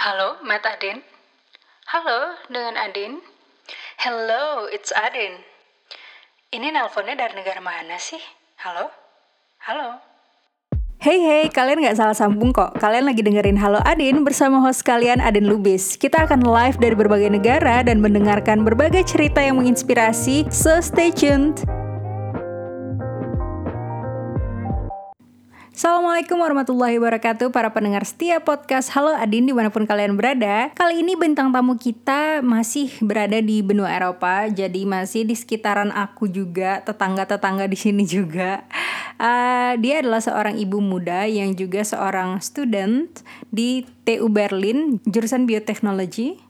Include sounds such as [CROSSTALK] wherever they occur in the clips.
Halo, Matt Adin. Halo, dengan Adin. Hello, it's Adin. Ini nelponnya dari negara mana sih? Halo? Halo? Hey hey, kalian nggak salah sambung kok. Kalian lagi dengerin Halo Adin bersama host kalian Adin Lubis. Kita akan live dari berbagai negara dan mendengarkan berbagai cerita yang menginspirasi. So stay tuned. Assalamualaikum warahmatullahi wabarakatuh Para pendengar setia podcast. Halo Adin di mana pun kalian berada. Kali ini bintang tamu kita masih berada di benua Eropa Jadi masih di sekitaran aku juga Tetangga-tetangga di sini juga. Uh, Dia adalah seorang ibu muda yang juga seorang student Di TU Berlin jurusan bioteknologi.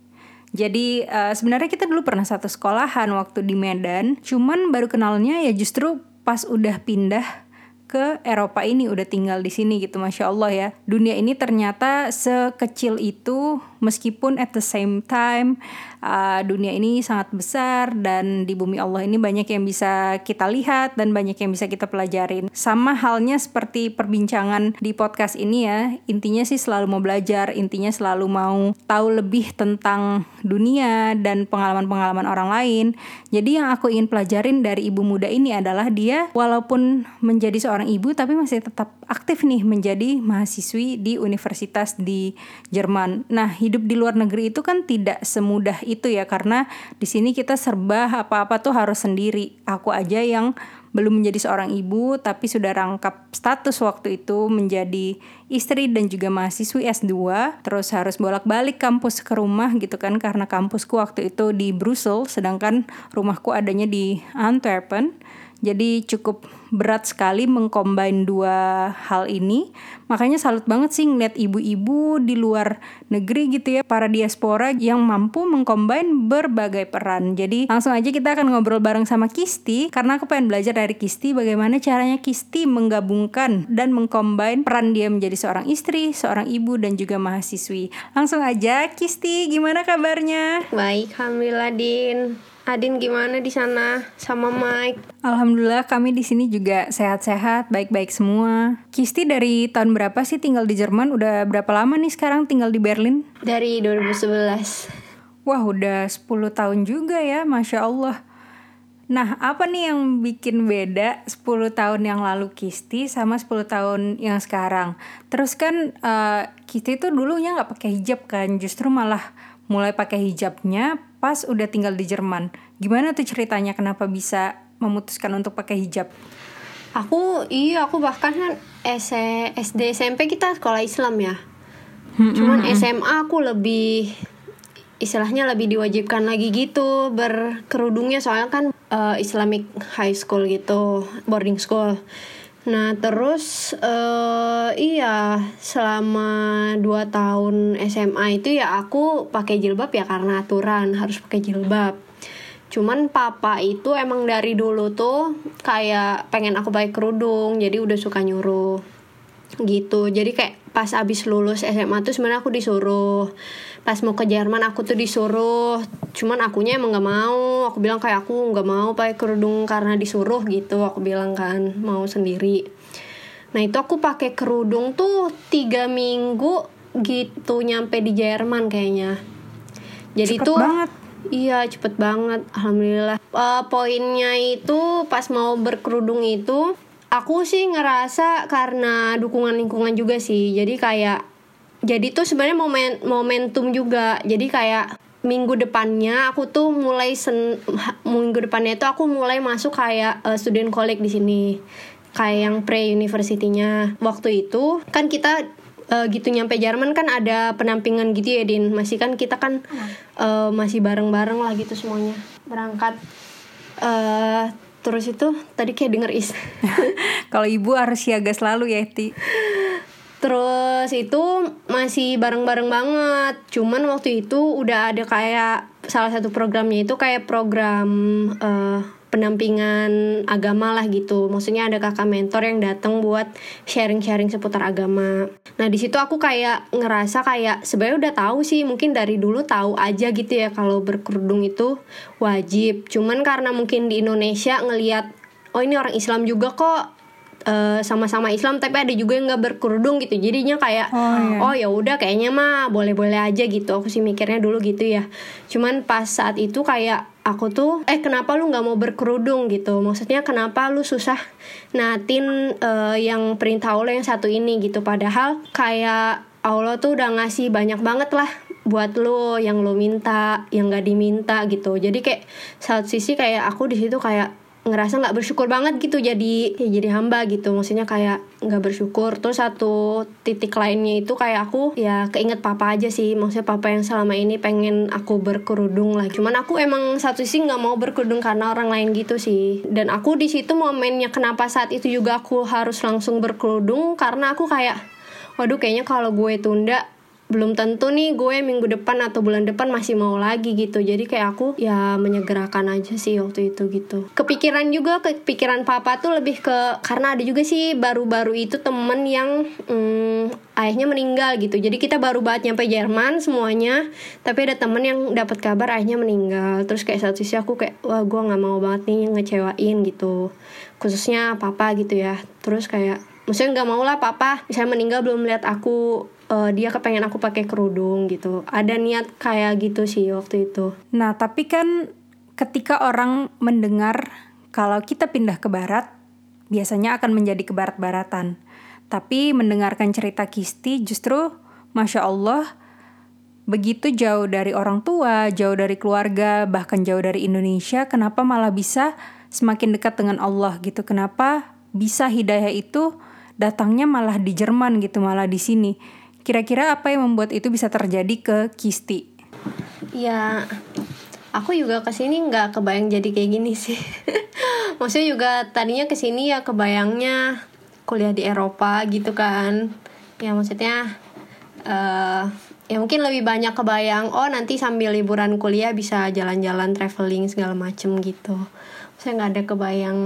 Jadi uh, sebenarnya kita dulu pernah satu sekolahan waktu di Medan, cuman baru kenalnya ya justru pas udah pindah ke Eropa ini udah tinggal di sini gitu masya Allah ya. Dunia ini ternyata sekecil itu meskipun at the same time uh, dunia ini sangat besar dan di bumi Allah ini banyak yang bisa kita lihat dan banyak yang bisa kita pelajarin sama halnya seperti perbincangan di podcast ini ya intinya sih selalu mau belajar intinya selalu mau tahu lebih tentang dunia dan pengalaman-pengalaman orang lain jadi yang aku ingin pelajarin dari ibu muda ini adalah dia walaupun menjadi seorang ibu tapi masih tetap aktif nih menjadi mahasiswi di universitas di Jerman. Nah, hidup di luar negeri itu kan tidak semudah itu ya karena di sini kita serba apa-apa tuh harus sendiri. Aku aja yang belum menjadi seorang ibu tapi sudah rangkap status waktu itu menjadi istri dan juga mahasiswi S2 terus harus bolak-balik kampus ke rumah gitu kan karena kampusku waktu itu di Brussels sedangkan rumahku adanya di Antwerpen jadi cukup berat sekali mengcombine dua hal ini. Makanya salut banget sih ngeliat ibu-ibu di luar negeri gitu ya, para diaspora yang mampu mengcombine berbagai peran. Jadi langsung aja kita akan ngobrol bareng sama Kisti karena aku pengen belajar dari Kisti bagaimana caranya Kisti menggabungkan dan mengcombine peran dia menjadi seorang istri, seorang ibu dan juga mahasiswi. Langsung aja Kisti, gimana kabarnya? Baik, alhamdulillah Din. Adin gimana di sana sama Mike? Alhamdulillah kami di sini juga sehat-sehat, baik-baik semua. Kisti dari tahun berapa sih tinggal di Jerman? Udah berapa lama nih sekarang tinggal di Berlin? Dari 2011. Wah, udah 10 tahun juga ya, Masya Allah. Nah, apa nih yang bikin beda 10 tahun yang lalu Kisti sama 10 tahun yang sekarang? Terus kan uh, Kisti tuh dulunya nggak pakai hijab kan, justru malah mulai pakai hijabnya pas udah tinggal di Jerman. Gimana tuh ceritanya kenapa bisa memutuskan untuk pakai hijab? Aku iya aku bahkan kan SD SMP kita sekolah Islam ya. Hmm, Cuman SMA aku lebih istilahnya lebih diwajibkan lagi gitu berkerudungnya soalnya kan uh, Islamic High School gitu boarding school. Nah terus uh, iya selama 2 tahun SMA itu ya aku pakai jilbab ya karena aturan harus pakai jilbab. Cuman papa itu emang dari dulu tuh kayak pengen aku pakai kerudung jadi udah suka nyuruh gitu. Jadi kayak pas abis lulus SMA tuh sebenarnya aku disuruh. Pas mau ke Jerman aku tuh disuruh. Cuman akunya emang nggak mau. Aku bilang kayak aku nggak mau pakai kerudung karena disuruh gitu. Aku bilang kan mau sendiri. Nah itu aku pakai kerudung tuh tiga minggu gitu nyampe di Jerman kayaknya. Jadi cepet tuh banget. iya cepet banget. Alhamdulillah. Uh, poinnya itu pas mau berkerudung itu aku sih ngerasa karena dukungan lingkungan juga sih. Jadi kayak jadi tuh sebenarnya momen momentum juga. Jadi kayak minggu depannya aku tuh mulai sen minggu depannya itu aku mulai masuk kayak uh, student college di sini. Kayak yang pre universitinya waktu itu kan kita uh, gitu nyampe Jerman kan ada penampingan gitu ya Din. Masih kan kita kan uh, masih bareng-bareng lah gitu semuanya. Berangkat uh, terus itu tadi kayak denger is [LAUGHS] kalau ibu harus siaga selalu ya Ti Terus itu masih bareng-bareng banget. Cuman waktu itu udah ada kayak salah satu programnya itu kayak program uh, penampingan agama lah gitu. Maksudnya ada kakak mentor yang datang buat sharing-sharing seputar agama. Nah, di situ aku kayak ngerasa kayak sebenarnya udah tahu sih, mungkin dari dulu tahu aja gitu ya kalau berkerudung itu wajib. Cuman karena mungkin di Indonesia ngelihat oh ini orang Islam juga kok eh, sama-sama Islam tapi ada juga yang nggak berkerudung gitu jadinya kayak oh, ya udah kayaknya mah boleh-boleh aja gitu aku sih mikirnya dulu gitu ya cuman pas saat itu kayak aku tuh eh kenapa lu nggak mau berkerudung gitu? Maksudnya kenapa lu susah natin eh, yang perintah Allah yang satu ini gitu? Padahal kayak Allah tuh udah ngasih banyak banget lah buat lo yang lo minta yang gak diminta gitu. Jadi kayak satu sisi kayak aku di situ kayak ngerasa nggak bersyukur banget gitu jadi ya jadi hamba gitu. Maksudnya kayak nggak bersyukur. Terus satu titik lainnya itu kayak aku ya keinget papa aja sih. Maksudnya papa yang selama ini pengen aku berkerudung lah. Cuman aku emang satu sisi nggak mau berkerudung karena orang lain gitu sih. Dan aku di situ momennya kenapa saat itu juga aku harus langsung berkerudung karena aku kayak waduh kayaknya kalau gue tunda belum tentu nih gue minggu depan atau bulan depan masih mau lagi gitu. Jadi kayak aku ya menyegerakan aja sih waktu itu gitu. Kepikiran juga kepikiran papa tuh lebih ke karena ada juga sih baru-baru itu temen yang hmm, ayahnya meninggal gitu. Jadi kita baru banget nyampe Jerman semuanya tapi ada temen yang dapat kabar ayahnya meninggal. Terus kayak satu sisi aku kayak wah gue nggak mau banget nih ngecewain gitu. Khususnya papa gitu ya. Terus kayak maksudnya nggak mau lah papa misalnya meninggal belum lihat aku uh, dia kepengen aku pakai kerudung gitu ada niat kayak gitu sih waktu itu Nah, tapi kan ketika orang mendengar kalau kita pindah ke barat, biasanya akan menjadi ke barat-baratan. Tapi mendengarkan cerita Kisti justru, Masya Allah, begitu jauh dari orang tua, jauh dari keluarga, bahkan jauh dari Indonesia, kenapa malah bisa semakin dekat dengan Allah gitu? Kenapa bisa hidayah itu datangnya malah di Jerman gitu, malah di sini? Kira-kira apa yang membuat itu bisa terjadi ke Kisti? ya aku juga ke sini nggak kebayang jadi kayak gini sih. [LAUGHS] Maksudnya juga tadinya ke sini ya kebayangnya kuliah di Eropa gitu kan. Ya maksudnya eh ya mungkin lebih banyak kebayang oh nanti sambil liburan kuliah bisa jalan-jalan traveling segala macem gitu. Saya nggak ada kebayang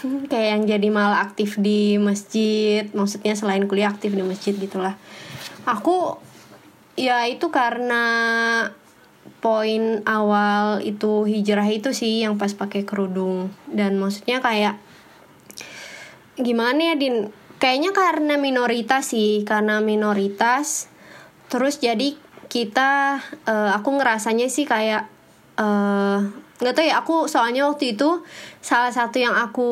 [LAUGHS] kayak yang jadi malah aktif di masjid maksudnya selain kuliah aktif di masjid gitulah. Aku ya itu karena poin awal itu hijrah itu sih yang pas pakai kerudung. Dan maksudnya kayak gimana ya din? Kayaknya karena minoritas sih karena minoritas terus jadi kita eh, aku ngerasanya sih kayak eh nggak tahu ya aku soalnya waktu itu salah satu yang aku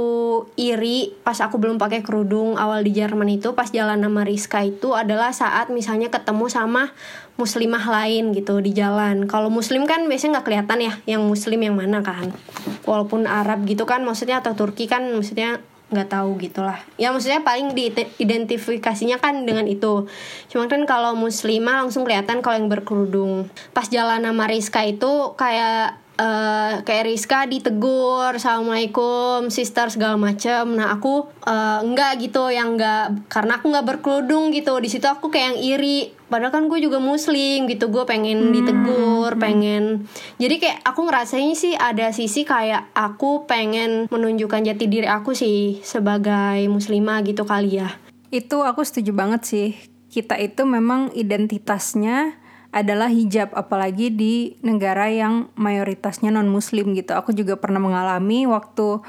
iri pas aku belum pakai kerudung awal di Jerman itu pas jalan sama Rizka itu adalah saat misalnya ketemu sama muslimah lain gitu di jalan. Kalau muslim kan biasanya nggak kelihatan ya yang muslim yang mana kan. Walaupun Arab gitu kan maksudnya atau Turki kan maksudnya nggak tahu gitulah. Ya maksudnya paling diidentifikasinya kan dengan itu. Cuma kan kalau muslimah langsung kelihatan kalau yang berkerudung. Pas jalan sama Rizka itu kayak eh, kayak Rizka ditegur assalamualaikum sister segala macem. Nah aku eh, enggak gitu yang enggak karena aku nggak berkerudung gitu. Di situ aku kayak yang iri. Padahal kan gue juga muslim gitu gue pengen ditegur pengen. Jadi kayak aku ngerasain sih ada sisi kayak aku pengen menunjukkan jati diri aku sih sebagai muslimah gitu kali ya. Itu aku setuju banget sih. Kita itu memang identitasnya adalah hijab, apalagi di negara yang mayoritasnya non Muslim gitu. Aku juga pernah mengalami waktu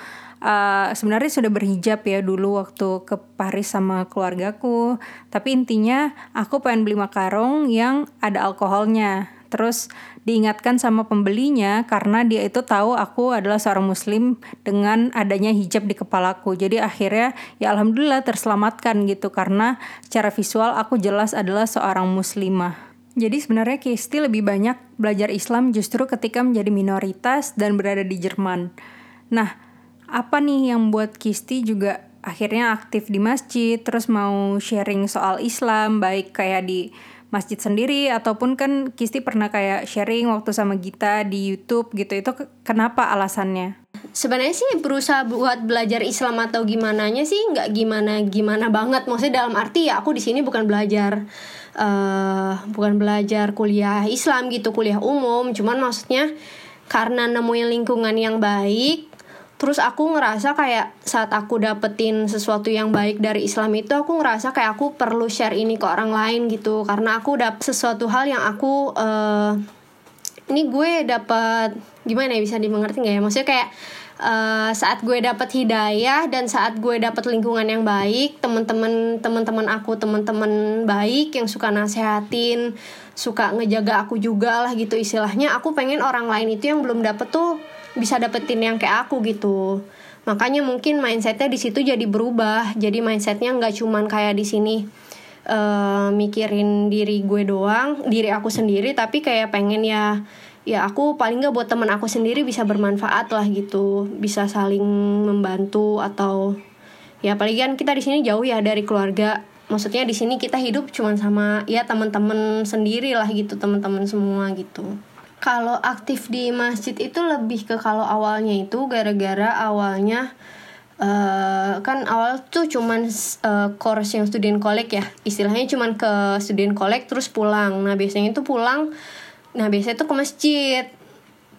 uh, sebenarnya sudah berhijab ya dulu waktu ke Paris sama keluargaku. Tapi intinya aku pengen beli makarong yang ada alkoholnya. Terus diingatkan sama pembelinya karena dia itu tahu aku adalah seorang muslim dengan adanya hijab di kepalaku. Jadi akhirnya ya alhamdulillah terselamatkan gitu karena secara visual aku jelas adalah seorang muslimah. Jadi sebenarnya Kisti lebih banyak belajar Islam justru ketika menjadi minoritas dan berada di Jerman. Nah, apa nih yang buat Kisti juga akhirnya aktif di masjid, terus mau sharing soal Islam, baik kayak di masjid sendiri ataupun kan Kisti pernah kayak sharing waktu sama Gita di YouTube gitu. Itu ke- kenapa alasannya? sebenarnya sih berusaha buat belajar Islam atau gimana nya sih nggak gimana gimana banget maksudnya dalam arti ya aku di sini bukan belajar eh bukan belajar kuliah Islam gitu kuliah umum. Cuman maksudnya karena nemuin lingkungan yang baik terus aku ngerasa kayak saat aku dapetin sesuatu yang baik dari Islam itu aku ngerasa kayak aku perlu share ini ke orang lain gitu. Karena aku dapet sesuatu hal yang aku eh ini gue dapat gimana ya bisa dimengerti nggak ya? Maksudnya kayak eh, saat gue dapet hidayah dan saat gue dapet lingkungan yang baik teman-teman teman-teman aku teman-teman baik yang suka nasehatin suka ngejaga aku juga lah gitu istilahnya aku pengen orang lain itu yang belum dapet tuh bisa dapetin yang kayak aku gitu. Makanya mungkin mindsetnya di situ jadi berubah jadi mindsetnya nggak cuman kayak di sini eh, mikirin diri gue doang diri aku sendiri tapi kayak pengen ya ya aku paling nggak buat teman aku sendiri bisa bermanfaat lah gitu. Bisa saling membantu atau ya apalagi kan kita di sini jauh ya dari keluarga. Maksudnya di sini kita hidup cuman sama ya teman-teman sendiri lah gitu teman-teman semua gitu. Kalau aktif di masjid itu lebih ke kalau awalnya itu gara-gara awalnya eh, kan awal tuh cuman eh, course yang student collect ya. Istilahnya cuman ke student collect terus pulang. Nah biasanya itu pulang nah biasanya tuh ke masjid.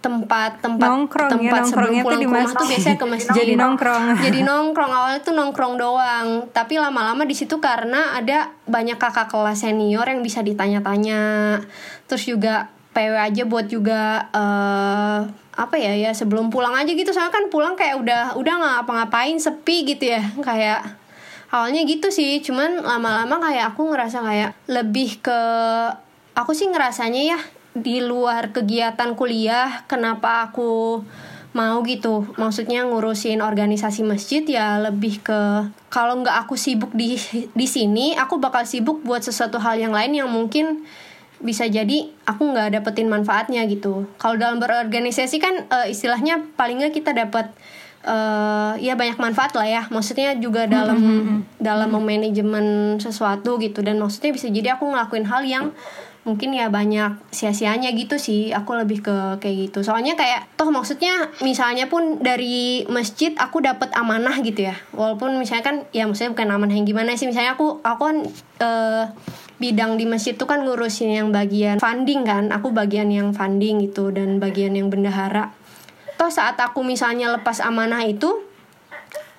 Tempat tempat Nongkrong ya, tempat sebelum nongkrongnya tuh pulang di ke rumah tuh biasanya ke [LAUGHS] masjid. Jadi nongkrong. [LAUGHS] jadi nongkrong. Awalnya tuh nongkrong doang. Tapi lama-lama di situ karena ada banyak kakak kelas senior yang bisa ditanya-tanya. Terus juga PW aja buat juga eh apa ya ya sebelum pulang aja gitu. Soalnya kan pulang kayak udah udah nggak ngapa-ngapain sepi gitu ya. [LAUGHS] Kayak awalnya gitu sih. Cuman lama-lama kayak aku ngerasa kayak lebih ke aku sih ngerasanya ya di luar kegiatan kuliah kenapa aku mau gitu? Maksudnya ngurusin organisasi masjid ya lebih ke kalau nggak aku sibuk di di sini aku bakal sibuk buat sesuatu hal yang lain yang mungkin bisa jadi aku nggak dapetin manfaatnya gitu. Kalau dalam berorganisasi kan eh, istilahnya paling nggak kita dapat eh ya banyak manfaat lah ya. Maksudnya juga dalam dalam memanajemen sesuatu gitu. Dan maksudnya bisa jadi aku ngelakuin hal yang mungkin ya banyak sia-sianya gitu sih. Aku lebih ke kayak gitu. Soalnya kayak toh maksudnya misalnya pun dari masjid aku dapat amanah gitu ya. Walaupun misalnya kan ya maksudnya bukan amanah yang gimana sih. Misalnya aku aku kan eh, bidang di masjid tuh kan ngurusin yang bagian funding kan. Aku bagian yang funding gitu dan bagian yang bendahara. Toh saat aku misalnya lepas amanah itu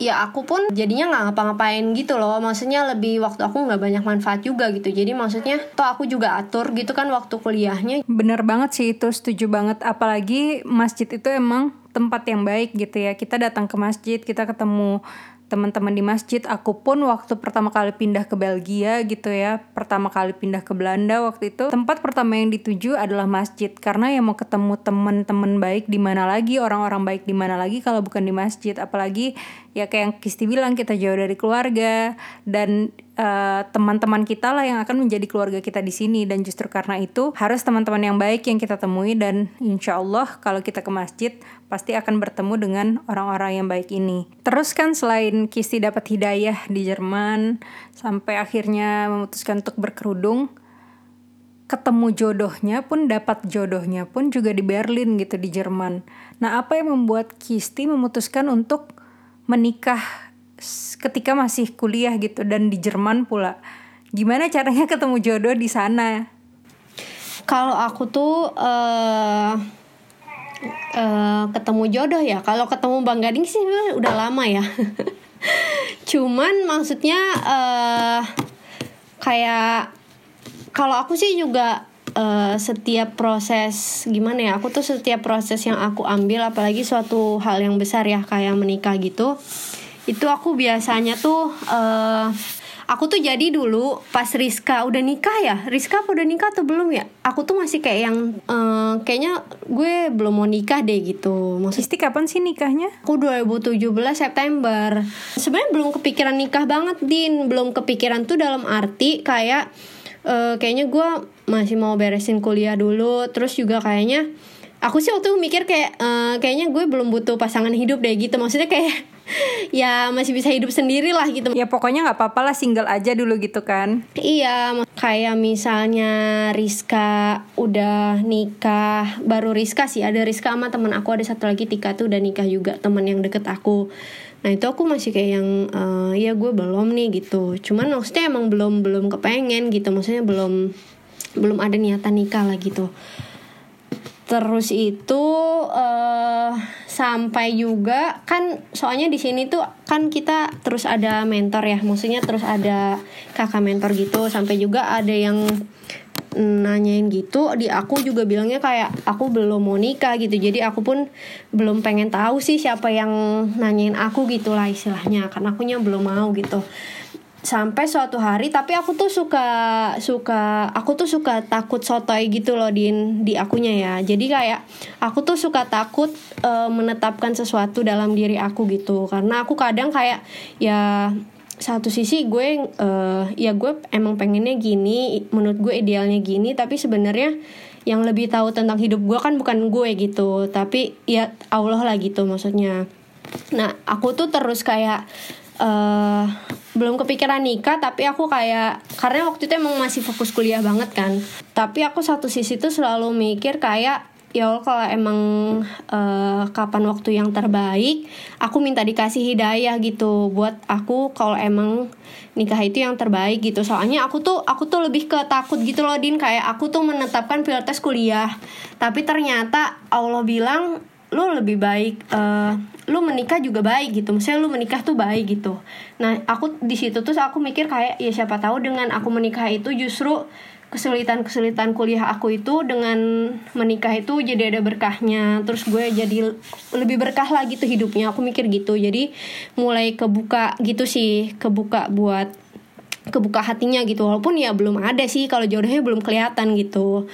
ya aku pun jadinya nggak ngapa-ngapain gitu loh maksudnya lebih waktu aku nggak banyak manfaat juga gitu jadi maksudnya toh aku juga atur gitu kan waktu kuliahnya Bener banget sih itu, setuju banget. Apalagi masjid itu emang tempat yang baik gitu ya. Kita datang ke masjid, kita ketemu teman-teman di masjid. Aku pun waktu pertama kali pindah ke Belgia gitu ya, pertama kali pindah ke Belanda waktu itu, tempat pertama yang dituju adalah masjid. Karena yang mau ketemu teman-teman baik di mana lagi, orang-orang baik di mana lagi kalau bukan di masjid. Apalagi ya kayak yang Kisti bilang kita jauh dari keluarga dan eh, teman-teman kita lah yang akan menjadi keluarga kita di sini dan justru karena itu harus teman-teman yang baik yang kita temui dan insya Allah kalau kita ke masjid pasti akan bertemu dengan orang-orang yang baik ini. Terus kan selain Kisti dapat hidayah di Jerman sampai akhirnya memutuskan untuk berkerudung, ketemu jodohnya pun dapat jodohnya pun juga di Berlin gitu di Jerman. Nah, apa yang membuat Kisti memutuskan untuk menikah ketika masih kuliah gitu dan di Jerman pula? Gimana caranya [LAUGHS] ketemu jodoh di sana? kalau aku tuh eh eh, ketemu jodoh ya kalau ketemu bang gading sih udah lama ya [LAUGHS] cuman maksudnya eh kayak kalau aku sih juga eh, setiap proses gimana ya aku tuh setiap proses yang aku ambil apalagi suatu hal yang besar ya kayak menikah gitu itu aku biasanya tuh eh aku tuh jadi dulu pas Rizka udah nikah ya Rizka apa udah nikah atau belum ya aku tuh masih kayak yang eh, kayaknya gue belum mau nikah deh gitu maksud Kisti kapan sih nikahnya? Aku 2017 September. Sebenarnya belum kepikiran nikah banget, Din. Belum kepikiran tuh dalam arti kayak eh, kayaknya gue masih mau beresin kuliah dulu. Terus juga kayaknya aku sih waktu mikir kayak eh, kayaknya gue belum butuh pasangan hidup deh gitu. Maksudnya kayak ya masih bisa hidup sendiri lah gitu. Ya pokoknya nggak apa-apa lah single aja dulu gitu kan. Iya, kayak misalnya Rizka udah nikah, baru Rizka sih ada Rizka sama teman aku ada satu lagi Tika tuh udah nikah juga teman yang deket aku. Nah itu aku masih kayak yang eh, ya gue belum nih gitu. Cuman maksudnya emang belum belum kepengen gitu, maksudnya belum belum ada niatan nikah lah gitu. Terus itu eh sampai juga kan soalnya di sini tuh kan kita terus ada mentor ya, maksudnya terus ada kakak mentor gitu. Sampai juga ada yang nanyain gitu. Di aku juga bilangnya kayak aku belum mau nikah gitu. Jadi aku pun belum pengen tahu sih siapa yang nanyain aku gitulah istilahnya. Karena akunya belum mau gitu sampai suatu hari tapi aku tuh suka suka aku tuh suka takut sotoy gitu loh di di akunya ya. Jadi kayak aku tuh suka takut uh, menetapkan sesuatu dalam diri aku gitu. Karena aku kadang kayak ya satu sisi gue uh, ya gue emang pengennya gini menurut gue idealnya gini tapi sebenarnya yang lebih tahu tentang hidup gue kan bukan gue gitu. Tapi ya Allah lah gitu maksudnya. Nah aku tuh terus kayak uh, belum kepikiran nikah tapi aku kayak karena waktu itu emang masih fokus kuliah banget kan. Tapi aku satu sisi tuh selalu mikir kayak ya Allah kalau emang uh, kapan waktu yang terbaik aku minta dikasih hidayah gitu buat aku kalau emang nikah itu yang terbaik gitu. Soalnya aku tuh aku tuh lebih ke takut gitu loh din. Kayak aku tuh menetapkan prioritas kuliah. Tapi ternyata Allah bilang lu lebih baik uh, lu menikah juga baik gitu. Misalnya lu menikah tuh baik gitu. Nah aku di situ tuh aku mikir kayak ya siapa tahu dengan aku menikah itu justru kesulitan-kesulitan kuliah aku itu dengan menikah itu jadi ada berkahnya. Terus gue jadi lebih berkah lagi tuh hidupnya. Aku mikir gitu. Jadi mulai kebuka gitu sih. Kebuka buat kebuka hatinya gitu. Walaupun ya belum ada sih kalau jodohnya belum kelihatan gitu.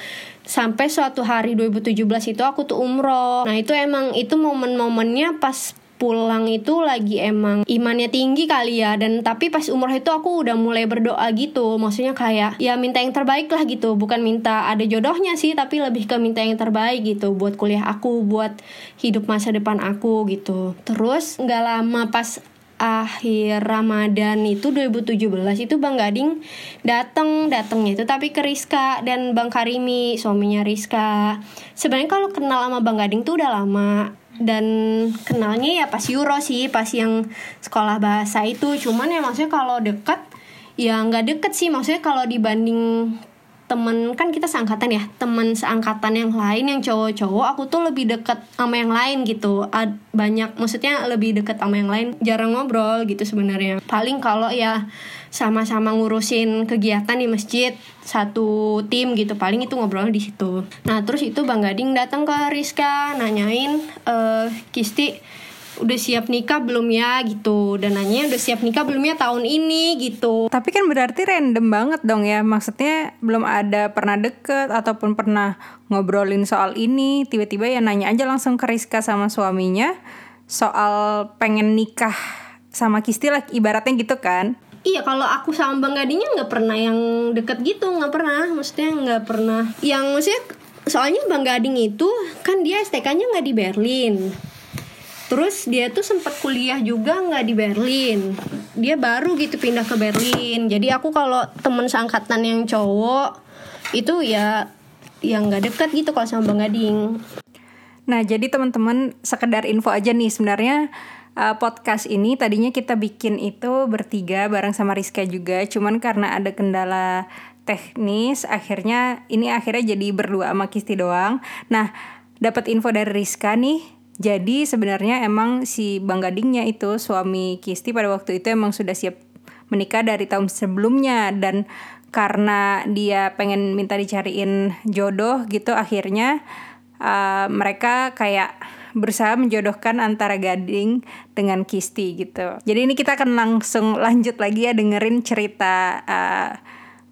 Sampai suatu hari 2017 itu aku tuh umroh. Nah itu emang itu momen-momennya pas pulang itu lagi emang imannya tinggi kali ya. Dan tapi pas umroh itu aku udah mulai berdoa gitu. Maksudnya kayak ya minta yang terbaik lah gitu. Bukan minta ada jodohnya sih tapi lebih ke minta yang terbaik gitu buat kuliah aku buat hidup masa depan aku gitu. Terus nggak lama pas akhir Ramadan itu 2017 itu Bang Gading datang datangnya itu tapi ke Rizka dan Bang Karimi suaminya Rizka. Sebenarnya kalau kenal sama Bang Gading tuh udah lama dan kenalnya ya pas Euro sih pas yang sekolah bahasa itu. Cuman ya maksudnya kalau deket ya nggak deket sih. Maksudnya kalau dibanding temen kan kita seangkatan ya temen seangkatan yang lain yang cowok-cowok aku tuh lebih deket sama yang lain gitu. Ad, banyak maksudnya lebih deket sama yang lain. Jarang ngobrol gitu sebenarnya. Paling kalau ya sama-sama ngurusin kegiatan di masjid satu tim gitu paling itu ngobrol di situ. Nah terus itu bang Gading datang ke Rizka nanyain uh, Kisti udah siap nikah belum ya gitu. Dan nanya udah siap nikah belum ya tahun ini gitu. Tapi kan berarti random banget dong ya. Maksudnya belum ada pernah deket ataupun pernah ngobrolin soal ini. Tiba-tiba ya nanya aja langsung ke Rizka sama suaminya soal pengen nikah sama Kisti lah ibaratnya gitu kan. Iya kalau aku sama Bang Gadinya nggak pernah yang deket gitu nggak pernah. Maksudnya nggak pernah. Yang maksudnya soalnya Bang Gading itu kan dia STK-nya nggak di Berlin Terus dia tuh sempat kuliah juga nggak di Berlin. Dia baru gitu pindah ke Berlin. Jadi aku kalau temen seangkatan yang cowok itu ya yang nggak deket gitu kalau sama Bang Gading. Nah jadi teman-teman sekedar info aja nih sebenarnya uh, podcast ini tadinya kita bikin itu bertiga bareng sama Rizka juga. Cuman karena ada kendala teknis akhirnya ini akhirnya jadi berdua sama Kisti doang. Nah dapat info dari Rizka nih jadi sebenarnya emang si Bang Gadingnya itu suami Kisti pada waktu itu emang sudah siap menikah dari tahun sebelumnya dan karena dia pengen minta dicariin jodoh gitu akhirnya uh, mereka kayak berusaha menjodohkan antara Gading dengan Kisti gitu. Jadi ini kita akan langsung lanjut lagi ya dengerin cerita uh,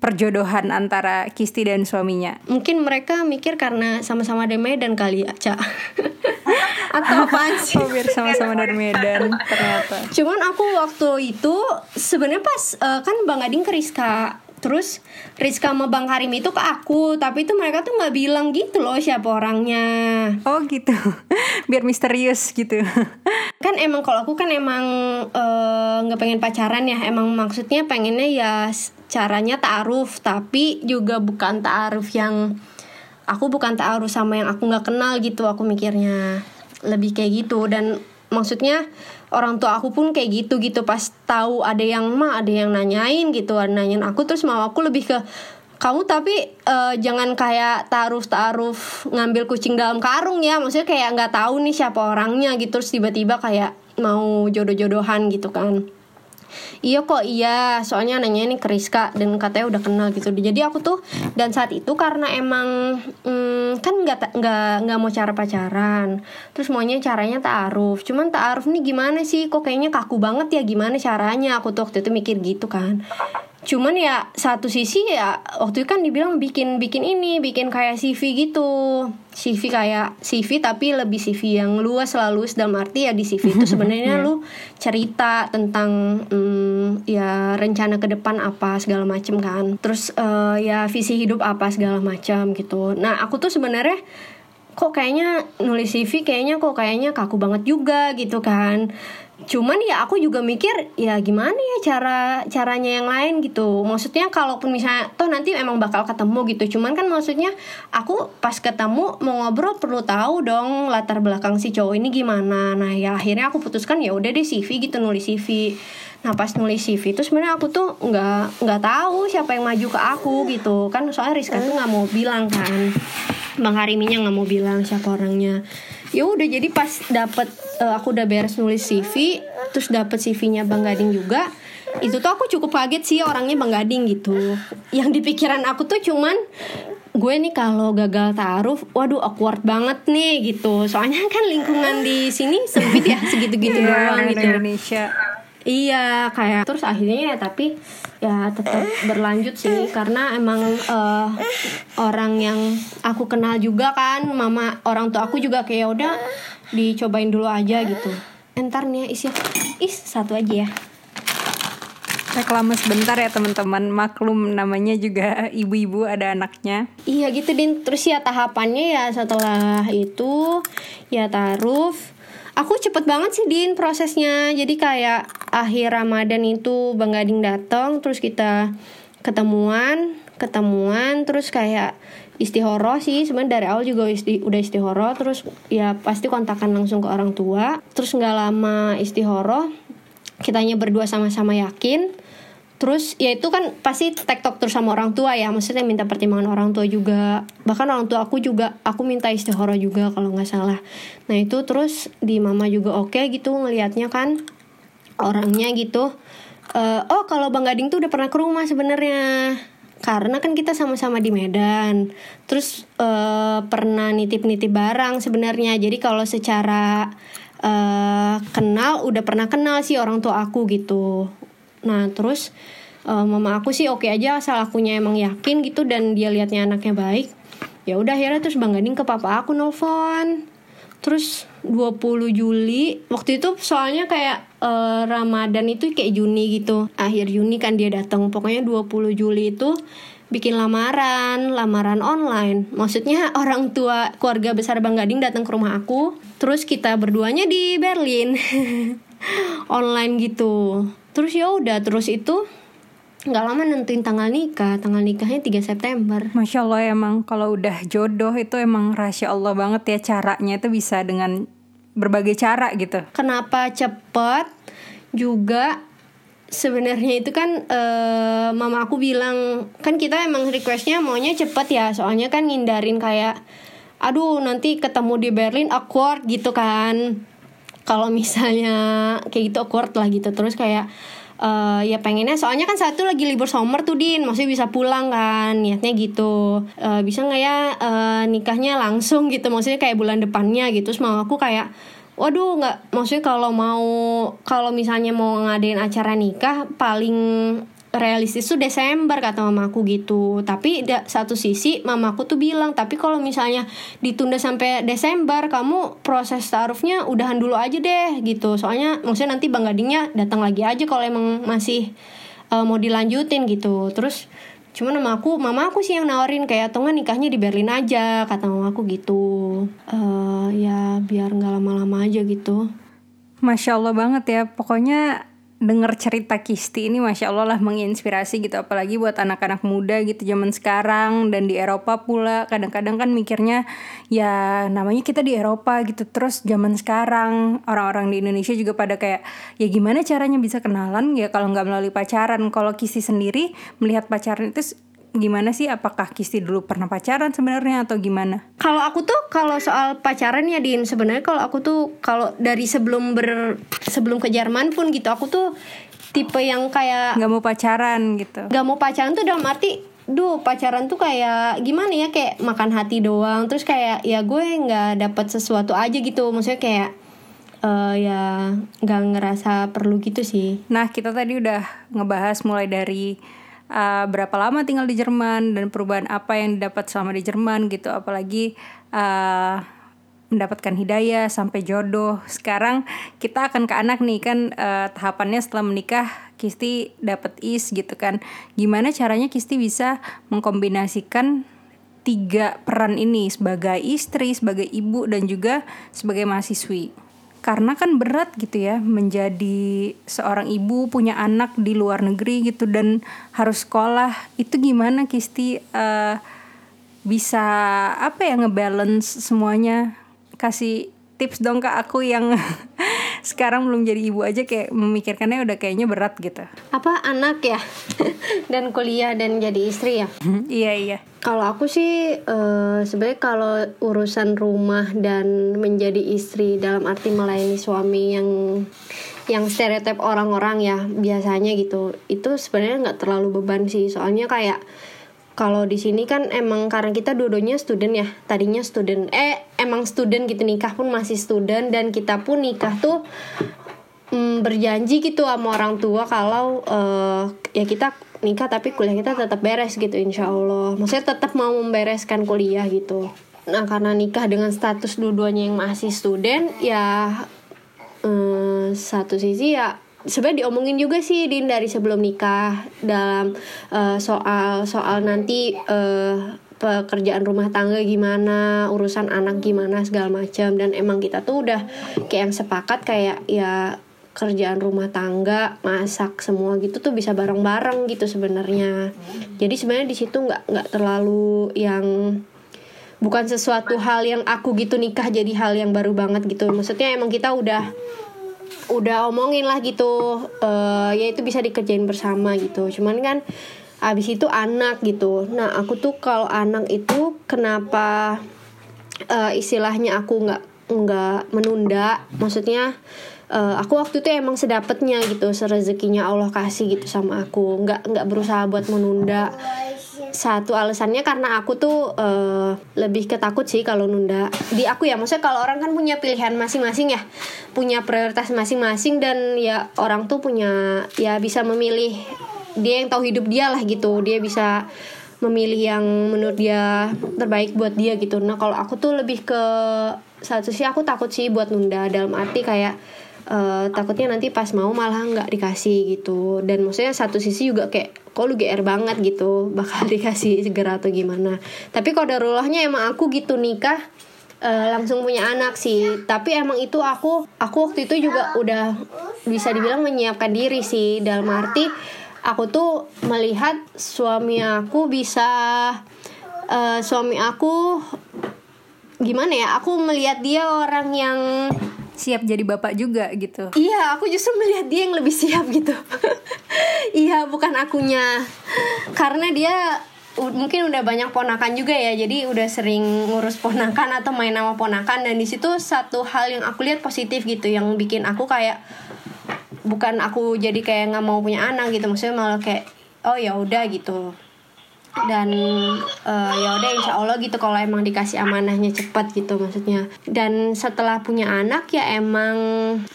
perjodohan antara Kisti dan suaminya. Mungkin mereka mikir karena sama-sama dari Medan kali ya, Cak. [LAUGHS] atau apa [LAUGHS] sih? Oh, biar sama-sama dari Medan ternyata. Cuman aku waktu itu sebenarnya pas uh, kan Bang Ading ke Rizka terus Rizka sama Bang Karim itu ke aku tapi itu mereka tuh nggak bilang gitu loh siapa orangnya. Oh gitu. [LAUGHS] Biar misterius gitu. [LAUGHS] Kan emang kalau aku kan emang eh, nggak uh, pengen pacaran ya. Emang maksudnya pengennya ya caranya taaruf tapi juga bukan taaruf yang aku bukan taaruf sama yang aku nggak kenal gitu aku mikirnya lebih kayak gitu. Dan maksudnya orang tua aku pun kayak gitu gitu. Pas tahu ada yang mah ada yang nanyain gitu ada nanyain aku terus mau aku lebih ke kamu tapi uh, jangan kayak taruh taruh ngambil kucing dalam karung ya. Maksudnya kayak nggak tahu nih siapa orangnya gitu. Terus tiba-tiba kayak mau jodoh-jodohan gitu kan iya kok iya. Soalnya nanya ini ke Rizka dan katanya udah kenal gitu. Jadi aku tuh dan saat itu karena emang hmm, kan nggak nggak nggak mau cara pacaran. Terus maunya caranya taaruf cuman taaruf nih gimana sih? Kok kayaknya kaku banget ya gimana caranya? Aku tuh waktu itu mikir gitu kan cuman ya satu sisi ya waktu itu kan dibilang bikin bikin ini bikin kayak CV gitu. CV kayak CV tapi lebih CV yang luas selalu dalam arti ya di CV itu [LAUGHS] sebenarnya lu cerita tentang hmm, ya rencana ke depan apa segala macem kan. Terus uh, ya visi hidup apa segala macam gitu. Nah aku tuh sebenarnya kok kayaknya nulis CV kayaknya kok kayaknya kaku banget juga gitu kan cuman ya aku juga mikir ya gimana ya cara caranya yang lain gitu. Maksudnya kalaupun misalnya toh nanti emang bakal ketemu gitu. Cuman kan maksudnya aku pas ketemu mau ngobrol perlu tahu dong latar belakang si cowok ini gimana. Nah ya akhirnya aku putuskan ya udah deh CV gitu nulis CV nah pas nulis CV itu sebenarnya aku tuh nggak nggak tahu siapa yang maju ke aku gitu. Kan soalnya Rizka tuh nggak mau bilang kan. Bang Hariminya nggak mau bilang siapa orangnya. Ya udah jadi pas dapet uh, aku udah beres nulis CV terus dapet CV-nya Bang Gading juga itu tuh aku cukup kaget sih orangnya Bang Gading gitu. Yang di pikiran aku tuh cuman gue nih kalau gagal taruh waduh awkward banget nih gitu. Soalnya kan lingkungan di sini sempit ya segitu-gitu Iya, doang orang gitu. Indonesia Iya, kayak terus akhirnya ya tapi ya tetap berlanjut sih karena emang eh, orang yang aku kenal juga kan, mama orang tua aku juga kayak "Ya udah dicobain dulu aja gitu. Entar nih ya, isi is satu aja ya. reklame sebentar ya teman-teman maklum namanya juga ibu-ibu ada anaknya Iya gitu din terus ya tahapannya ya setelah itu ya taruh Aku cepet banget sih din prosesnya. Jadi kayak akhir Ramadan itu Bang Gading datang terus kita ketemuan ketemuan terus kayak istihoro sih. Sebenarnya dari awal juga isti, udah istihoro terus ya pasti kontakan langsung ke orang tua. Terus nggak lama istihoro kitanya berdua sama-sama yakin Terus ya itu kan pasti tektok terus sama orang tua ya. Maksudnya minta pertimbangan orang tua juga. Bahkan orang tua aku juga Aku minta istihoro juga kalau nggak salah. Nah itu terus di mama juga oke gitu ngelihatnya kan Orangnya gitu. Eh, Oh kalau Bang Gading tuh udah pernah ke rumah sebenarnya. Karena kan kita sama-sama di Medan, terus eh, pernah nitip-nitip barang sebenarnya. Jadi kalau secara eh, kenal, udah pernah kenal sih orang tua aku gitu. Nah terus eh, mama aku sih oke aja asal akunya emang yakin gitu dan dia liatnya anaknya baik. Ya udah akhirnya terus Bang Gading ke papa aku nelfon. Terus 20 Juli waktu itu soalnya kayak eh, Ramadan itu kayak Juni gitu. Akhir Juni kan dia datang. Pokoknya 20 Juli itu bikin lamaran, lamaran online. Maksudnya orang tua keluarga besar Bang Gading datang ke rumah aku. Terus kita berduanya di Berlin. [LAUGHS] online gitu. Terus ya udah terus itu nggak lama nentuin tanggal nikah. Tanggal nikahnya 3 September. Masya Allah emang kalau udah jodoh itu emang rahasia Allah banget ya caranya. Itu bisa dengan berbagai cara gitu. Kenapa cepet? Juga sebenarnya itu kan eh, mama aku bilang kan kita emang requestnya maunya cepet ya. Soalnya kan ngindarin kayak aduh nanti ketemu di Berlin awkward gitu kan kalau misalnya kayak gitu awkward lah gitu. Terus kayak eh, ya pengennya soalnya kan satu lagi libur summer tuh din. Maksudnya bisa pulang kan niatnya gitu. Eh, bisa nggak ya eh, nikahnya langsung gitu? Maksudnya kayak bulan depannya gitu. Terus mau aku kayak waduh nggak. Maksudnya kalau mau kalau misalnya mau ngadain acara nikah paling realistis tuh Desember kata mamaku gitu. Tapi da- satu sisi mamaku tuh bilang tapi kalau misalnya ditunda sampai Desember kamu proses taarufnya udahan dulu aja deh gitu. Soalnya maksudnya nanti bang gadingnya datang lagi aja kalau emang masih eh, mau dilanjutin gitu. Terus cuman mama aku mama aku sih yang nawarin kayak atau nggak nikahnya di Berlin aja kata mama aku gitu. Eh ya biar nggak lama-lama aja gitu. Masya Allah banget ya. Pokoknya denger cerita Kisti ini Masya Allah lah menginspirasi gitu. Apalagi buat anak-anak muda gitu zaman sekarang dan di Eropa pula. Kadang-kadang kan mikirnya ya namanya kita di Eropa gitu. Terus zaman sekarang orang-orang di Indonesia juga pada kayak ya gimana caranya bisa kenalan ya kalau nggak melalui pacaran. Kalau Kisti sendiri melihat pacaran itu gimana sih? Apakah Kisti dulu pernah pacaran sebenarnya atau gimana? Kalau aku tuh kalau soal pacaran ya Din. Sebenarnya kalau aku tuh kalau dari sebelum ber sebelum ke Jerman pun gitu aku tuh tipe yang kayak nggak mau pacaran gitu. Gak mau pacaran tuh dalam arti duh pacaran tuh kayak gimana ya? Kayak makan hati doang. Terus kayak ya gue nggak dapat sesuatu aja gitu. Maksudnya kayak eh ya nggak ngerasa perlu gitu sih. Nah, kita tadi udah ngebahas mulai dari uh, berapa lama tinggal di Jerman dan perubahan apa yang didapat selama di Jerman gitu, apalagi uh, mendapatkan hidayah sampai jodoh. Sekarang kita akan ke anak nih kan uh, tahapannya setelah menikah Kisti dapat is gitu kan. Gimana caranya Kisti bisa mengkombinasikan tiga peran ini sebagai istri, sebagai ibu dan juga sebagai mahasiswi karena kan berat gitu ya menjadi seorang ibu punya anak di luar negeri gitu dan harus sekolah. Itu gimana Kisti? Eh, bisa apa ya ngebalance semuanya? Kasih tips dong ke aku yang [LAUGHS] sekarang belum jadi ibu aja kayak memikirkannya udah kayaknya berat gitu. Apa anak ya? [LAUGHS] Dan kuliah dan jadi istri ya? [LAUGHS] Iya iya. Kalau aku sih eh, sebenarnya kalau urusan rumah dan menjadi istri dalam arti melayani suami yang yang stereotip orang-orang ya biasanya gitu itu sebenarnya nggak terlalu beban sih. Soalnya kayak kalau di sini kan emang karena kita dua-duanya student ya tadinya student eh emang student gitu nikah pun masih student dan kita pun nikah tuh mm, berjanji gitu sama orang tua kalau eh, ya kita nikah tapi kuliah kita tetap beres gitu insya Allah. Maksudnya tetap mau membereskan kuliah gitu. Nah karena nikah dengan status dua-duanya yang masih student ya eh, satu sisi ya sebenarnya diomongin juga sih din dari sebelum nikah dalam eh, soal soal nanti eh, pekerjaan rumah tangga gimana urusan anak gimana segala macam. Dan emang kita tuh udah kayak yang sepakat kayak ya kerjaan rumah tangga masak semua gitu tuh bisa bareng-bareng gitu sebenarnya. Jadi sebenarnya di situ nggak nggak terlalu yang bukan sesuatu hal yang aku gitu nikah jadi hal yang baru banget gitu. Maksudnya emang kita udah udah omongin lah gitu eh ya itu bisa dikerjain bersama gitu. Cuman kan abis itu anak gitu. Nah aku tuh kalau anak itu kenapa eh, istilahnya aku nggak nggak menunda? Maksudnya eh, aku waktu itu emang sedapatnya gitu serezekinya Allah kasih gitu sama aku. Nggak nggak berusaha buat menunda satu alasannya karena aku tuh eh, lebih ketakut sih kalau nunda di aku ya. Maksudnya kalau orang kan punya pilihan masing-masing ya punya prioritas masing-masing dan ya orang tuh punya ya bisa memilih dia yang tahu hidup dia lah gitu. Dia bisa memilih yang menurut dia terbaik buat dia gitu. Nah kalau aku tuh lebih ke satu sih aku takut sih buat nunda. Dalam arti kayak eh, takutnya nanti pas mau malah nggak dikasih gitu. Dan maksudnya satu sisi juga kayak kok lu GR banget gitu bakal [LAUGHS] dikasih segera atau gimana. Tapi kalau darullahnya emang aku gitu nikah eh, langsung punya anak sih. Tapi emang itu aku aku waktu itu juga udah bisa dibilang menyiapkan diri sih. Dalam arti aku tuh melihat suami aku bisa eh, suami aku gimana ya aku melihat dia orang yang siap jadi bapak juga gitu. Iya, aku justru melihat dia yang lebih siap gitu. [LAUGHS] iya, bukan akunya. Karena dia mungkin udah banyak ponakan juga ya, jadi udah sering ngurus ponakan atau main sama ponakan. Dan di situ satu hal yang aku lihat positif gitu yang bikin aku kayak bukan aku jadi kayak nggak mau punya anak gitu, maksudnya malah kayak oh ya udah gitu dan eh, ya udah insya Allah gitu kalau emang dikasih amanahnya cepat gitu maksudnya. Dan setelah punya anak ya emang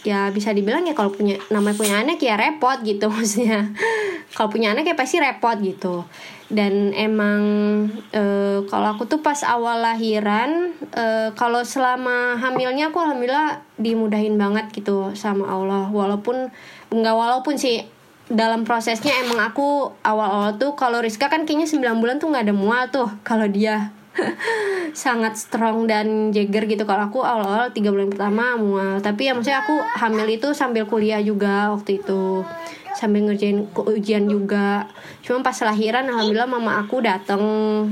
ya bisa dibilang ya kalau punya namanya punya anak ya repot gitu [LAUGHS] maksudnya. Kalau punya anak ya pasti repot gitu. Dan emang eh, kalau aku tuh pas awal lahiran eh, kalau selama hamilnya aku alhamdulillah dimudahin banget gitu sama Allah. Walaupun nggak walaupun sih dalam prosesnya emang aku awal-awal tuh kalau Rizka kan kayaknya 9 bulan tuh nggak ada mual tuh kalau dia [LAUGHS] sangat strong dan jagger gitu. Kalau aku awal-awal tiga bulan pertama mual tapi ya maksudnya aku hamil itu sambil kuliah juga waktu itu sambil ngerjain ujian juga. Cuma pas lahiran alhamdulillah mama aku dateng.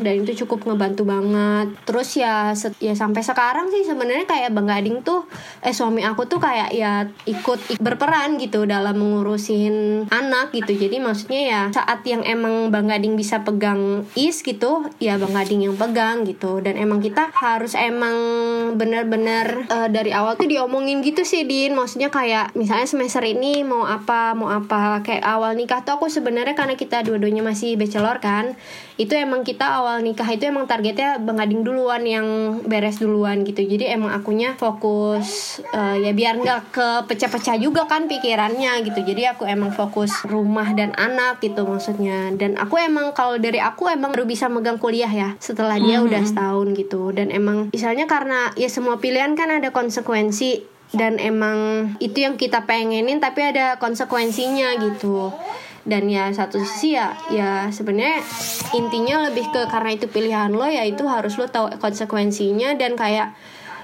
Dan itu cukup ngebantu banget. Terus ya ya sampai sekarang sih sebenarnya kayak bang Gading tuh eh suami aku tuh kayak ya ikut ik- berperan gitu dalam mengurusin anak gitu. Jadi maksudnya ya saat yang emang bang Gading bisa pegang is gitu ya bang Gading yang pegang gitu. Dan emang kita harus emang bener-bener eh, dari awal tuh diomongin gitu sih Din. Maksudnya kayak misalnya semester ini mau apa mau apa ya kayak awal nikah tuh aku sebenarnya karena kita dua-duanya masih bachelor kan itu emang kita awal nikah itu emang targetnya bengading duluan yang beres duluan gitu. Jadi emang akunya fokus uh, ya biar nggak kepecah-pecah juga kan pikirannya gitu. Jadi aku emang fokus rumah dan anak gitu maksudnya. Dan aku emang kalau dari aku emang baru bisa megang kuliah ya setelah dia mm -hmm. udah setahun gitu. Dan emang misalnya karena ya semua pilihan kan ada konsekuensi dan emang itu yang kita pengenin tapi ada konsekuensinya gitu. Dan ya satu sisi ya ya sebenarnya intinya lebih ke karena itu pilihan lo ya itu harus lo tahu konsekuensinya. Dan kayak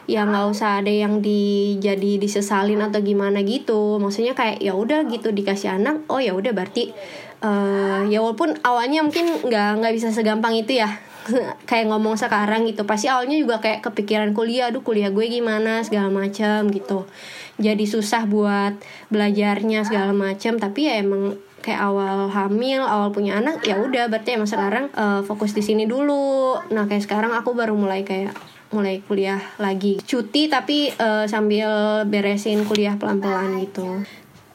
ya nggak usah ada yang di jadi disesalin atau gimana gitu. Maksudnya kayak ya udah gitu dikasih anak oh ya udah berarti uh, ya walaupun awalnya mungkin nggak nggak bisa segampang itu ya [LAUGHS] kayak ngomong sekarang gitu. Pasti awalnya juga kayak kepikiran kuliah aduh kuliah gue gimana? segala macam gitu. Jadi susah buat belajarnya segala macam tapi ya emang kayak awal hamil awal punya anak ya udah. Berarti emang sekarang uh, fokus di sini dulu. Nah kayak sekarang aku baru mulai kayak mulai kuliah lagi. Cuti tapi uh, sambil beresin kuliah pelan-pelan gitu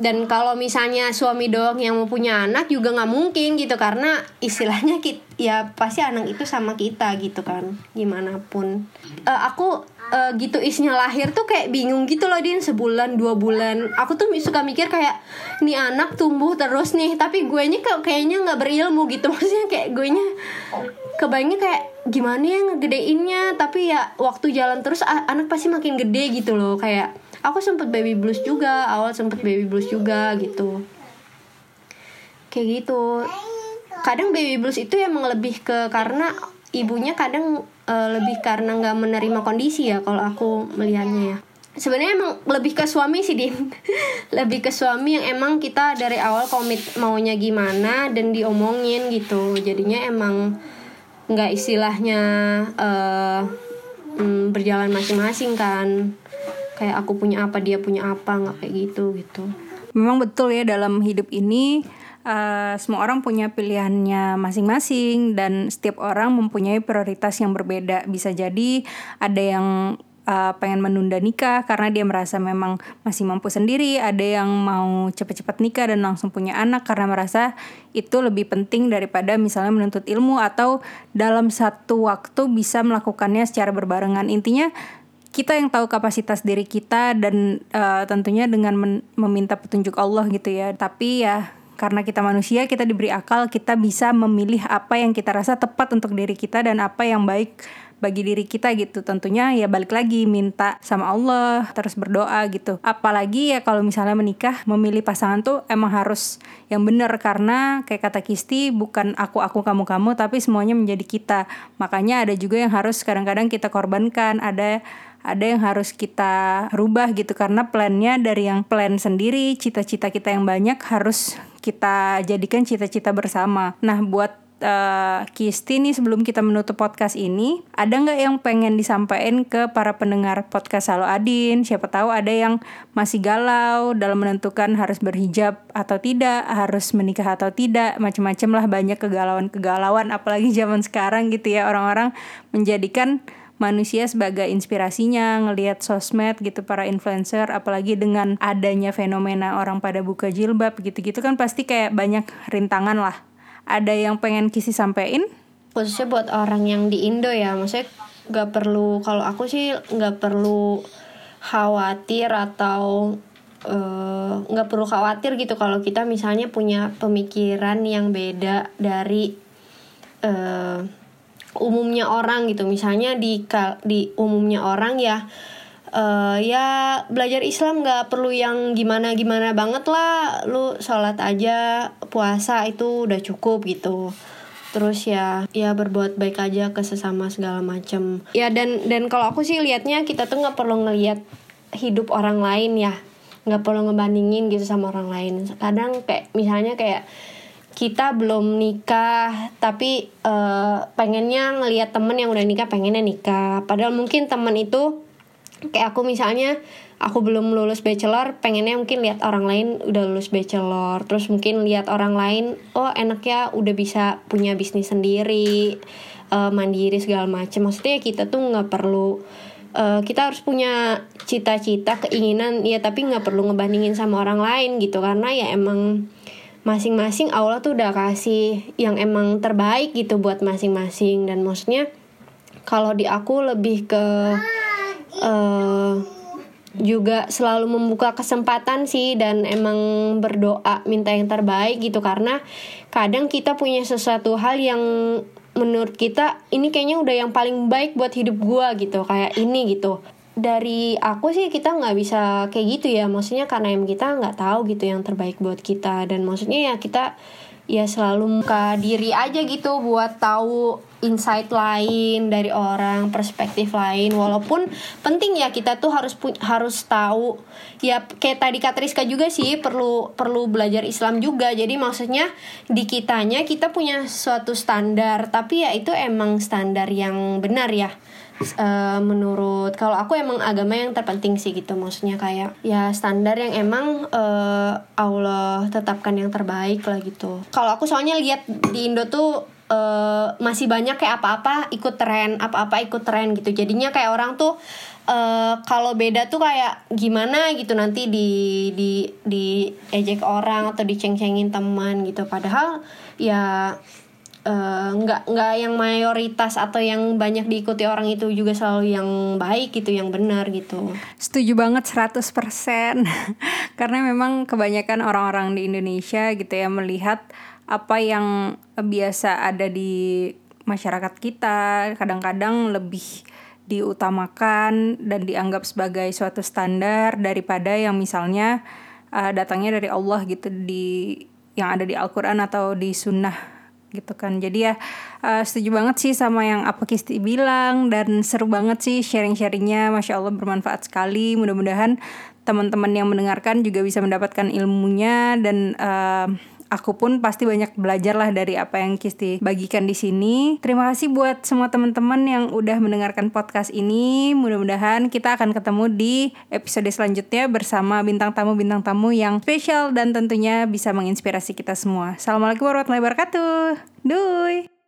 dan kalau misalnya suami doang yang mau punya anak juga nggak mungkin gitu karena istilahnya kita, ya pasti anak itu sama kita gitu kan gimana pun. Uh, aku uh, gitu isnya lahir tuh kayak bingung gitu loh din. Sebulan dua bulan. Aku tuh suka mikir kayak nih anak tumbuh terus nih. Tapi gue nya kayaknya nggak berilmu gitu. [LAUGHS] Maksudnya kayak gue nya kebayangnya kayak gimana ya ngegedeinnya? Tapi ya waktu jalan terus anak pasti makin gede gitu loh. Kayak aku sempet baby blues juga awal sempet baby blues juga gitu. Kayak gitu. Kadang baby blues itu emang lebih ke karena ibunya kadang uh, lebih karena nggak menerima kondisi ya kalau aku melihatnya ya. Sebenarnya emang lebih ke suami sih din. [LAUGHS] Lebih ke suami yang emang kita dari awal komit maunya gimana dan diomongin gitu. Jadinya emang nggak istilahnya mm, berjalan masing-masing kan kayak aku punya apa dia punya apa nggak kayak gitu gitu memang betul ya dalam hidup ini uh, semua orang punya pilihannya masing-masing dan setiap orang mempunyai prioritas yang berbeda bisa jadi ada yang uh, pengen menunda nikah karena dia merasa memang masih mampu sendiri, ada yang mau cepat-cepat nikah dan langsung punya anak karena merasa itu lebih penting daripada misalnya menuntut ilmu atau dalam satu waktu bisa melakukannya secara berbarengan. Intinya kita yang tahu kapasitas diri kita dan uh, tentunya dengan meminta petunjuk Allah gitu ya. Tapi ya karena kita manusia, kita diberi akal, kita bisa memilih apa yang kita rasa tepat untuk diri kita dan apa yang baik bagi diri kita gitu. Tentunya ya balik lagi minta sama Allah terus berdoa gitu. Apalagi ya kalau misalnya menikah memilih pasangan tuh emang harus yang benar. Karena kayak kata Kisti bukan aku aku kamu kamu tapi semuanya menjadi kita. Makanya ada juga yang harus kadang-kadang kita korbankan. Ada ada yang harus kita rubah gitu karena plannya dari yang plan sendiri cita-cita kita yang banyak harus kita jadikan cita-cita bersama. Nah buat uh, Kisti nih sebelum kita menutup podcast ini ada nggak yang pengen disampaikan ke para pendengar podcast Halo Adin? Siapa tahu ada yang masih galau dalam menentukan harus berhijab atau tidak harus menikah atau tidak macam-macam lah banyak kegalauan-kegalauan. Apalagi zaman sekarang gitu ya orang-orang menjadikan manusia sebagai inspirasinya ngelihat sosmed gitu para influencer apalagi dengan adanya fenomena orang pada buka jilbab gitu-gitu kan pasti kayak banyak rintangan lah. Ada yang pengen kisi sampein? Khususnya buat orang yang di Indo ya maksudnya nggak perlu kalau aku sih nggak perlu khawatir atau eh, nggak uh, perlu khawatir gitu kalau kita misalnya punya pemikiran yang beda dari uh, umumnya orang gitu. Misalnya di di umumnya orang ya uh, ya belajar Islam nggak perlu yang gimana gimana banget lah. Lu sholat aja puasa itu udah cukup gitu. Terus ya ya berbuat baik aja ke sesama segala macam ya dan dan kalau aku sih liatnya kita tuh nggak perlu ngelihat hidup orang lain ya. Nggak perlu ngebandingin gitu sama orang lain. Kadang kayak misalnya kayak kita belum nikah tapi uh, pengennya ngelihat temen yang udah nikah pengennya nikah. Padahal mungkin temen itu kayak aku misalnya aku belum lulus bachelor pengennya mungkin lihat orang lain udah lulus bachelor. Terus mungkin lihat orang lain oh enaknya udah bisa punya bisnis sendiri uh, mandiri segala macam maksudnya kita tuh nggak perlu uh, kita harus punya cita-cita keinginan ya tapi nggak perlu ngebandingin sama orang lain gitu. Karena ya emang masing-masing Allah tuh udah kasih yang emang terbaik gitu buat masing-masing. Dan maksudnya kalau di aku lebih ke uh, juga selalu membuka kesempatan sih dan emang berdoa minta yang terbaik gitu. Karena kadang kita punya sesuatu hal yang menurut kita ini kayaknya udah yang paling baik buat hidup gua gitu kayak ini gitu dari aku sih kita nggak bisa kayak gitu ya. Maksudnya karena em kita nggak tahu gitu yang terbaik buat kita. Dan maksudnya ya kita ya selalu muka diri aja gitu buat tahu insight lain dari orang perspektif lain. Walaupun penting ya kita tuh harus harus tahu. Ya kayak tadi Katriska juga sih perlu perlu belajar Islam juga. Jadi maksudnya di kitanya kita punya suatu standar. Tapi ya itu emang standar yang benar ya uh, menurut kalau aku emang agama yang terpenting sih gitu maksudnya kayak ya standar yang emang uh, Allah tetapkan yang terbaik lah gitu. Kalau aku soalnya lihat di Indo tuh uh, masih banyak kayak apa-apa ikut tren apa-apa ikut tren gitu. Jadinya kayak orang tuh Uh, kalau beda tuh kayak gimana gitu nanti di di di ejek orang atau diceng-cengin teman gitu. Padahal ya Eh, nggak uh, nggak yang mayoritas atau yang banyak diikuti orang itu juga selalu yang baik gitu yang benar gitu. Setuju banget 100% [LAUGHS] karena memang kebanyakan orang-orang di Indonesia gitu ya melihat apa yang biasa ada di masyarakat kita kadang-kadang lebih diutamakan dan dianggap sebagai suatu standar daripada yang misalnya uh, datangnya dari Allah gitu di yang ada di Al-Quran atau di Sunnah gitu kan. Jadi ya uh, setuju banget sih sama yang apa Kisti bilang dan seru banget sih sharing-sharingnya. Masya Allah bermanfaat sekali. Mudah-mudahan teman-teman yang mendengarkan juga bisa mendapatkan ilmunya dan uh, aku pun pasti banyak belajar lah dari apa yang Kisti bagikan di sini. Terima kasih buat semua teman-teman yang udah mendengarkan podcast ini. Mudah-mudahan kita akan ketemu di episode selanjutnya bersama bintang tamu-bintang tamu yang spesial dan tentunya bisa menginspirasi kita semua. Assalamualaikum warahmatullahi wabarakatuh. Duy.